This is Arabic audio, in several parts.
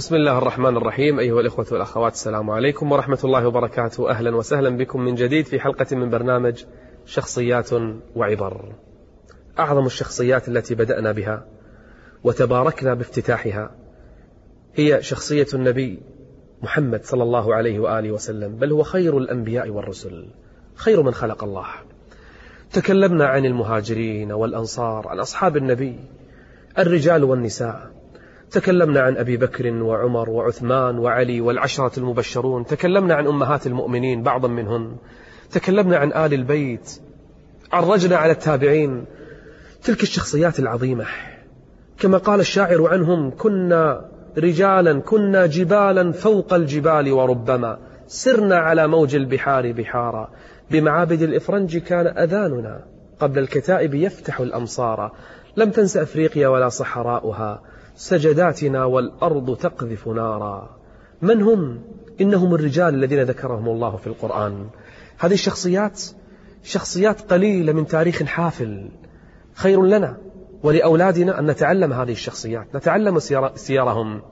بسم الله الرحمن الرحيم أيها الإخوة والأخوات السلام عليكم ورحمة الله وبركاته أهلا وسهلا بكم من جديد في حلقة من برنامج شخصيات وعبر أعظم الشخصيات التي بدأنا بها وتباركنا بافتتاحها هي شخصية النبي محمد صلى الله عليه وآله وسلم بل هو خير الأنبياء والرسل خير من خلق الله تكلمنا عن المهاجرين والأنصار عن أصحاب النبي الرجال والنساء تكلمنا عن أبي بكر وعمر وعثمان وعلي والعشرة المبشرون تكلمنا عن أمهات المؤمنين بعضا منهن تكلمنا عن آل البيت عرجنا على التابعين. تلك الشخصيات العظيمة. كما قال الشاعر عنهم كنا رجالا كنا جبالا فوق الجبال وربما سرنا على موج البحار بحارا. بمعابد الإفرنج كان أذاننا قبل الكتائب يفتح الأمصار. لم تنس أفريقيا ولا صحراؤها. سجداتنا والأرض تقذف نارا. من هم؟ إنهم الرجال الذين ذكرهم الله في القرآن. هذه الشخصيات شخصيات قليلة من تاريخ حافل. خير لنا ولأولادنا أن نتعلم هذه الشخصيات نتعلم سيرهم.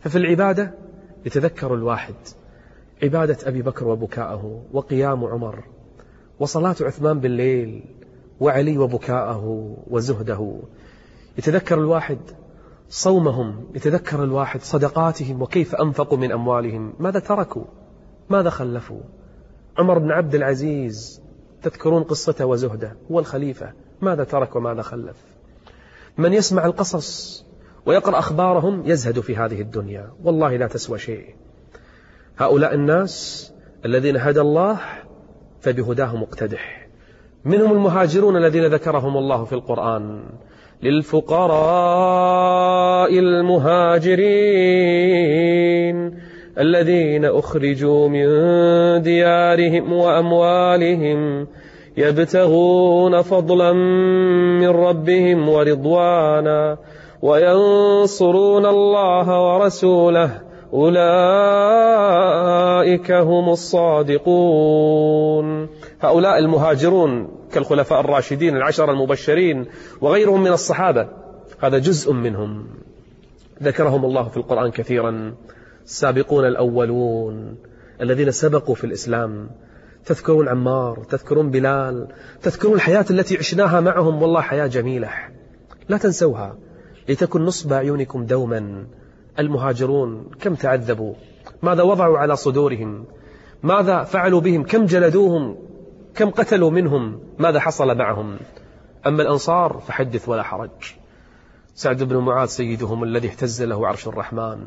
ففي العبادة يتذكر الواحد عبادة أبي بكر وبكاءه وقيام عمر وصلاة عثمان بالليل وعلي وبكاءه وزهده. يتذكر الواحد صومهم يتذكر الواحد صدقاتهم وكيف أنفقوا من أموالهم. ماذا تركوا؟ ماذا خلفوا؟ عمر بن عبد العزيز تذكرون قصته وزهده هو الخليفة. ماذا ترك وماذا خلف؟ من يسمع القصص ويقرأ أخبارهم يزهد في هذه الدنيا. والله لا تسوى شيء. هؤلاء الناس الذين هدى الله فبهداه مقتدح منهم المهاجرون الذين ذكرهم الله في القرآن. للفقراء المهاجرين الذين أخرجوا من ديارهم وأموالهم يبتغون فضلا من ربهم ورضوانا وينصرون الله ورسوله أولئك هم الصادقون. هؤلاء المهاجرون كالخلفاء الراشدين العشر المبشرين وغيرهم من الصحابة هذا جزء منهم. ذكرهم الله في القرآن كثيرا. السابقون الأولون الذين سبقوا في الإسلام. تذكرون عمار تذكرون بلال تذكرون الحياة التي عشناها معهم. والله حياة جميلة. لا تنسوها. لتكن نصب أعينكم دوما. المهاجرون كم تعذبوا؟ ماذا وضعوا على صدورهم؟ ماذا فعلوا بهم؟ كم جلدوهم؟ كم قتلوا منهم؟ ماذا حصل معهم؟ أما الأنصار فحدث ولا حرج. سعد بن معاذ سيدهم الذي اهتز له عرش الرحمن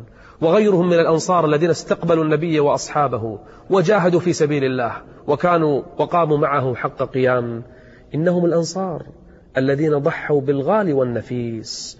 وغيرهم من الأنصار الذين استقبلوا النبي وأصحابه وجاهدوا في سبيل الله وكانوا وقاموا معه حق قيام. إنهم الأنصار الذين ضحوا بالغالي والنفيس.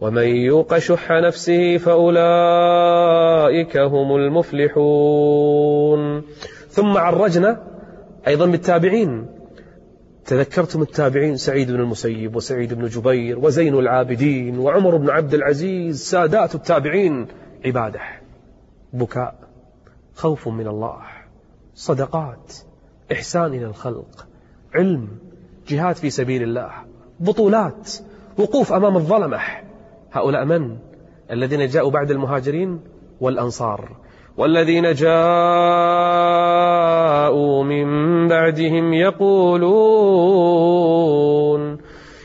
ومن يوق شح نفسه فأولئك هم المفلحون. ثم عرجنا أيضا بالتابعين. تذكرتم التابعين سعيد بن المسيب وسعيد بن جبير وزين العابدين وعمر بن عبد العزيز سادات التابعين. عبادة بكاء خوف من الله صدقات إحسان إلى الخلق علم جهاد في سبيل الله بطولات وقوف أمام الظلمة. هؤلاء من؟ الذين جاءوا بعد المهاجرين والأنصار والذين جاءوا من بعدهم يقولون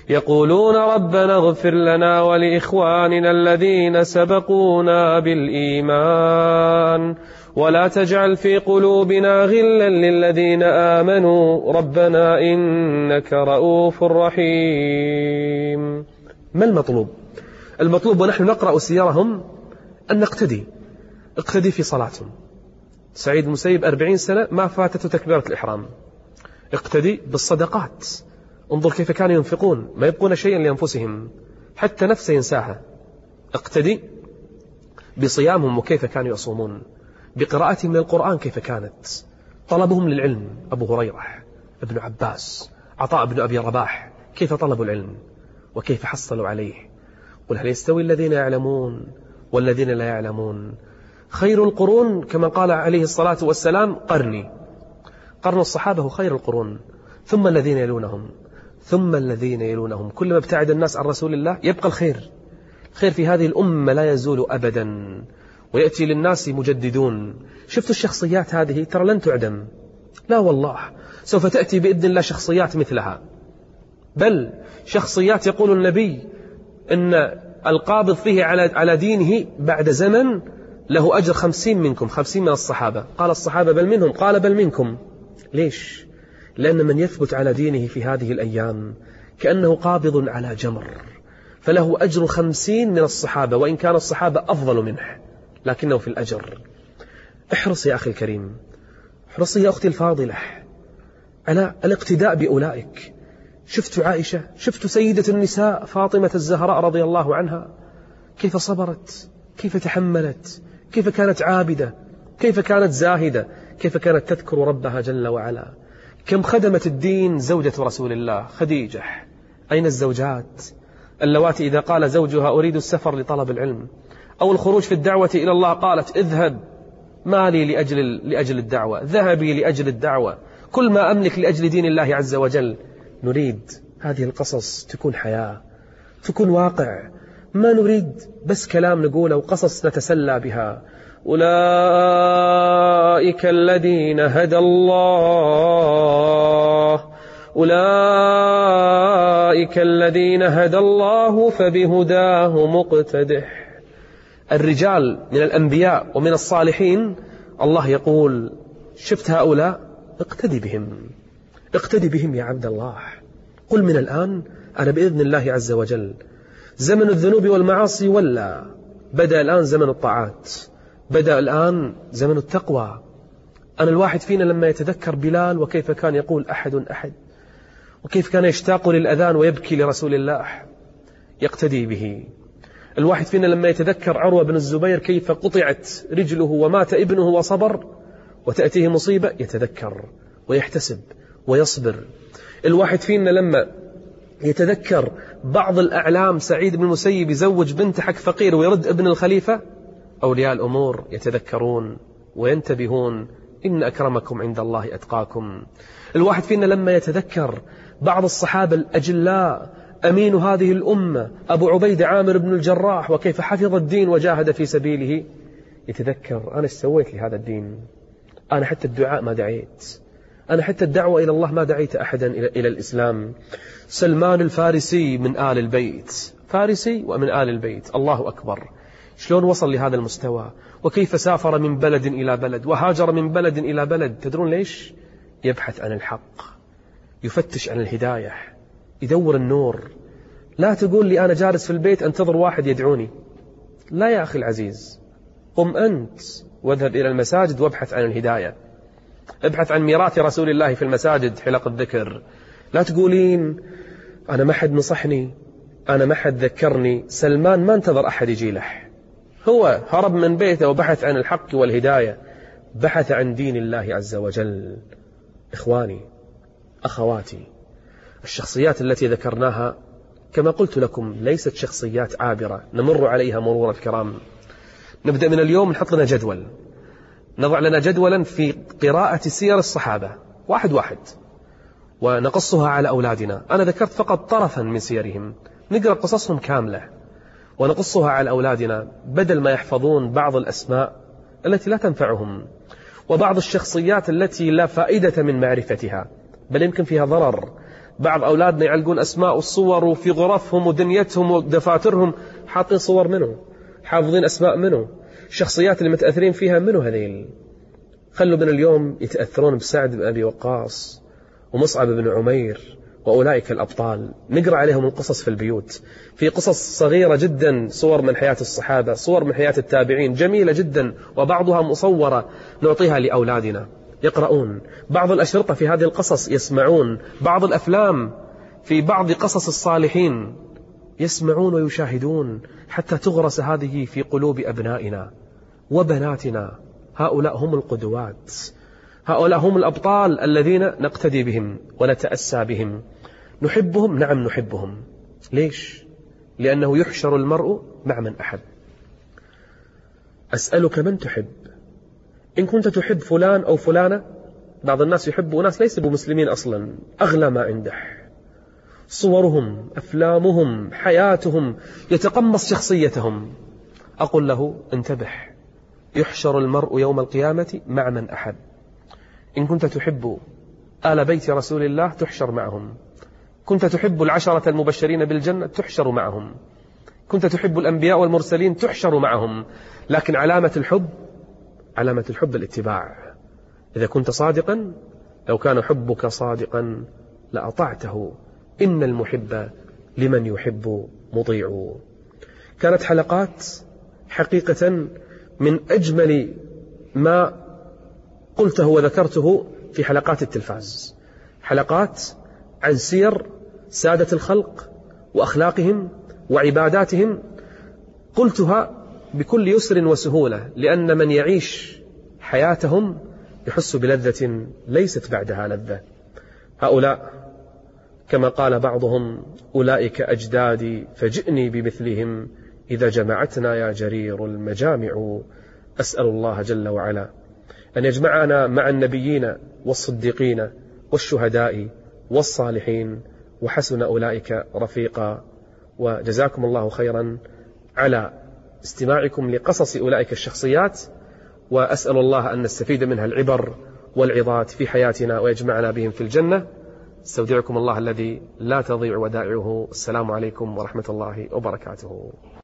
يقولون ربنا اغفر لنا ولإخواننا الذين سبقونا بالإيمان ولا تجعل في قلوبنا غلا للذين آمنوا ربنا إنك رؤوف رحيم ما المطلوب؟ المطلوب ونحن نقرأ سيرهم أن نقتدي. اقتدي في صلاتهم. سعيد المسيب أربعين سنة ما فاتته تكبيرة الإحرام. اقتدي بالصدقات. انظر كيف كانوا ينفقون. ما يبقون شيئا لأنفسهم. حتى نفسه ينساها. اقتدي بصيامهم وكيف كانوا يصومون. بقراءتهم من القرآن كيف كانت. طلبهم للعلم. أبو هريرة ابن عباس عطاء بن أبي رباح كيف طلبوا العلم؟ وكيف حصلوا عليه؟ قل هل يستوي الذين يعلمون والذين لا يعلمون؟ خير القرون كما قال عليه الصلاة والسلام قرني. قرن الصحابة هو خير القرون. ثم الذين يلونهم. ثم الذين يلونهم. كلما ابتعد الناس عن رسول الله يبقى الخير. الخير في هذه الأمة لا يزول أبدا. ويأتي للناس مجددون. شفتوا الشخصيات هذه؟ ترى لن تعدم. لا والله. سوف تأتي بإذن الله شخصيات مثلها. بل شخصيات يقول النبي إن القابض فيه على على دينه بعد زمن له أجر خمسين منكم خمسين من الصحابة. قال الصحابة بل منهم قال بل منكم. ليش؟ لأن من يثبت على دينه في هذه الأيام كأنه قابض على جمر فله أجر خمسين من الصحابة وإن كان الصحابة أفضل منه لكنه في الأجر. احرص يا أخي الكريم احرصي يا أختي الفاضلة على الاقتداء بأولئك. شفت عائشة شفت سيدة النساء فاطمة الزهراء رضي الله عنها. كيف صبرت؟ كيف تحملت؟ كيف كانت عابدة؟ كيف كانت زاهدة؟ كيف كانت تذكر ربها جل وعلا؟ كم خدمت الدين زوجة رسول الله؟ خديجة أين الزوجات؟ اللواتي إذا قال زوجها أريد السفر لطلب العلم أو الخروج في الدعوة إلى الله قالت اذهب مالي لأجل, لأجل الدعوة ذهبي لأجل الدعوة كل ما أملك لأجل دين الله عز وجل. نريد هذه القصص تكون حياة تكون واقع. ما نريد بس كلام نقوله وقصص نتسلى بها. أولئك الذين هدى الله. أولئك الذين هدى الله فبهداه مقتدح. الرجال من الأنبياء ومن الصالحين الله يقول شفت هؤلاء؟ اقتدي بهم. اقتدي بهم يا عبد الله. قل من الآن أنا بإذن الله عز وجل زمن الذنوب والمعاصي ولا. بدأ الآن زمن الطاعات. بدأ الآن زمن التقوى. أنا الواحد فينا لما يتذكر بلال وكيف كان يقول أحد أحد. وكيف كان يشتاق للأذان ويبكي لرسول الله. يقتدي به. الواحد فينا لما يتذكر عروة بن الزبير كيف قطعت رجله ومات ابنه وصبر وتأتيه مصيبة يتذكر ويحتسب. ويصبر. الواحد فينا لما يتذكر بعض الأعلام سعيد بن المسيب يزوج بنت حق فقير ويرد ابن الخليفة أولياء الأمور يتذكرون وينتبهون إن أكرمكم عند الله أتقاكم. الواحد فينا لما يتذكر بعض الصحابة الأجلاء أمين هذه الأمة أبو عبيد عامر بن الجراح وكيف حفظ الدين وجاهد في سبيله يتذكر أنا إيش سويت لهذا الدين؟ أنا حتى الدعاء ما دعيت. أنا حتى الدعوة إلى الله ما دعيت أحدا إلى الإسلام. سلمان الفارسي من آل البيت. فارسي ومن آل البيت. الله أكبر. شلون وصل لهذا المستوى؟ وكيف سافر من بلد إلى بلد؟ وهاجر من بلد إلى بلد. تدرون ليش؟ يبحث عن الحق. يفتش عن الهداية. يدور النور. لا تقول لي أنا جالس في البيت أنتظر واحد يدعوني. لا يا أخي العزيز. قم أنت. واذهب إلى المساجد وابحث عن الهداية. ابحث عن ميراث رسول الله في المساجد حلق الذكر. لا تقولين أنا ما حد نصحني أنا ما حد ذكرني. سلمان ما انتظر أحد يجي له. هو هرب من بيته وبحث عن الحق والهداية. بحث عن دين الله عز وجل. إخواني أخواتي الشخصيات التي ذكرناها كما قلت لكم ليست شخصيات عابرة. نمر عليها مرور الكرام. نبدأ من اليوم نحط لنا جدول. نضع لنا جدولا في قراءة سير الصحابة. واحد واحد. ونقصها على أولادنا. أنا ذكرت فقط طرفا من سيرهم. نقرأ قصصهم كاملة. ونقصها على أولادنا بدل ما يحفظون بعض الأسماء التي لا تنفعهم. وبعض الشخصيات التي لا فائدة من معرفتها. بل يمكن فيها ضرر. بعض أولادنا يعلقون أسماء والصور وفي غرفهم ودنيتهم ودفاترهم. حاطين صور منه. حافظين أسماء منه. الشخصيات اللي متأثرين فيها منه هذيل؟ خلوا من اليوم يتأثرون بسعد بن أبي وقاص ومصعب بن عمير وأولئك الأبطال. نقرأ عليهم القصص في البيوت. في قصص صغيرة جدا صور من حياة الصحابة صور من حياة التابعين جميلة جدا وبعضها مصورة نعطيها لأولادنا. يقرؤون. بعض الأشرطة في هذه القصص يسمعون. بعض الأفلام في بعض قصص الصالحين. يسمعون ويشاهدون حتى تغرس هذه في قلوب أبنائنا وبناتنا. هؤلاء هم القدوات. هؤلاء هم الأبطال الذين نقتدي بهم ونتأسى بهم. نحبهم؟ نعم نحبهم. ليش؟ لأنه يحشر المرء مع من أحب. أسألك من تحب؟ إن كنت تحب فلان أو فلانة بعض الناس يحب ناس ليسوا مسلمين أصلا أغلى ما عنده. صورهم أفلامهم حياتهم يتقمص شخصيتهم. أقول له انتبه يحشر المرء يوم القيامة مع من أحب. إن كنت تحب آل بيت رسول الله تحشر معهم. كنت تحب العشرة المبشرين بالجنة تحشر معهم. كنت تحب الأنبياء والمرسلين تحشر معهم. لكن علامة الحب علامة الحب الاتباع. إذا كنت صادقا لو كان حبك صادقا لأطعته. إن المحب لمن يحب مطيع. كانت حلقات حقيقة من أجمل ما قلته وذكرته في حلقات التلفاز. حلقات عن سير سادة الخلق وأخلاقهم وعباداتهم قلتها بكل يسر وسهولة لأن من يعيش حياتهم يحس بلذة ليست بعدها لذة. هؤلاء كما قال بعضهم أولئك أجدادي فجئني بمثلهم إذا جمعتنا يا جرير المجامع. أسأل الله جل وعلا أن يجمعنا مع النبيين والصديقين والشهداء والصالحين وحسن أولئك رفيقا. وجزاكم الله خيرا على استماعكم لقصص أولئك الشخصيات. وأسأل الله أن نستفيد منها العبر والعظات في حياتنا ويجمعنا بهم في الجنة. استودعكم الله الذي لا تضيع ودائعه. السلام عليكم ورحمة الله وبركاته.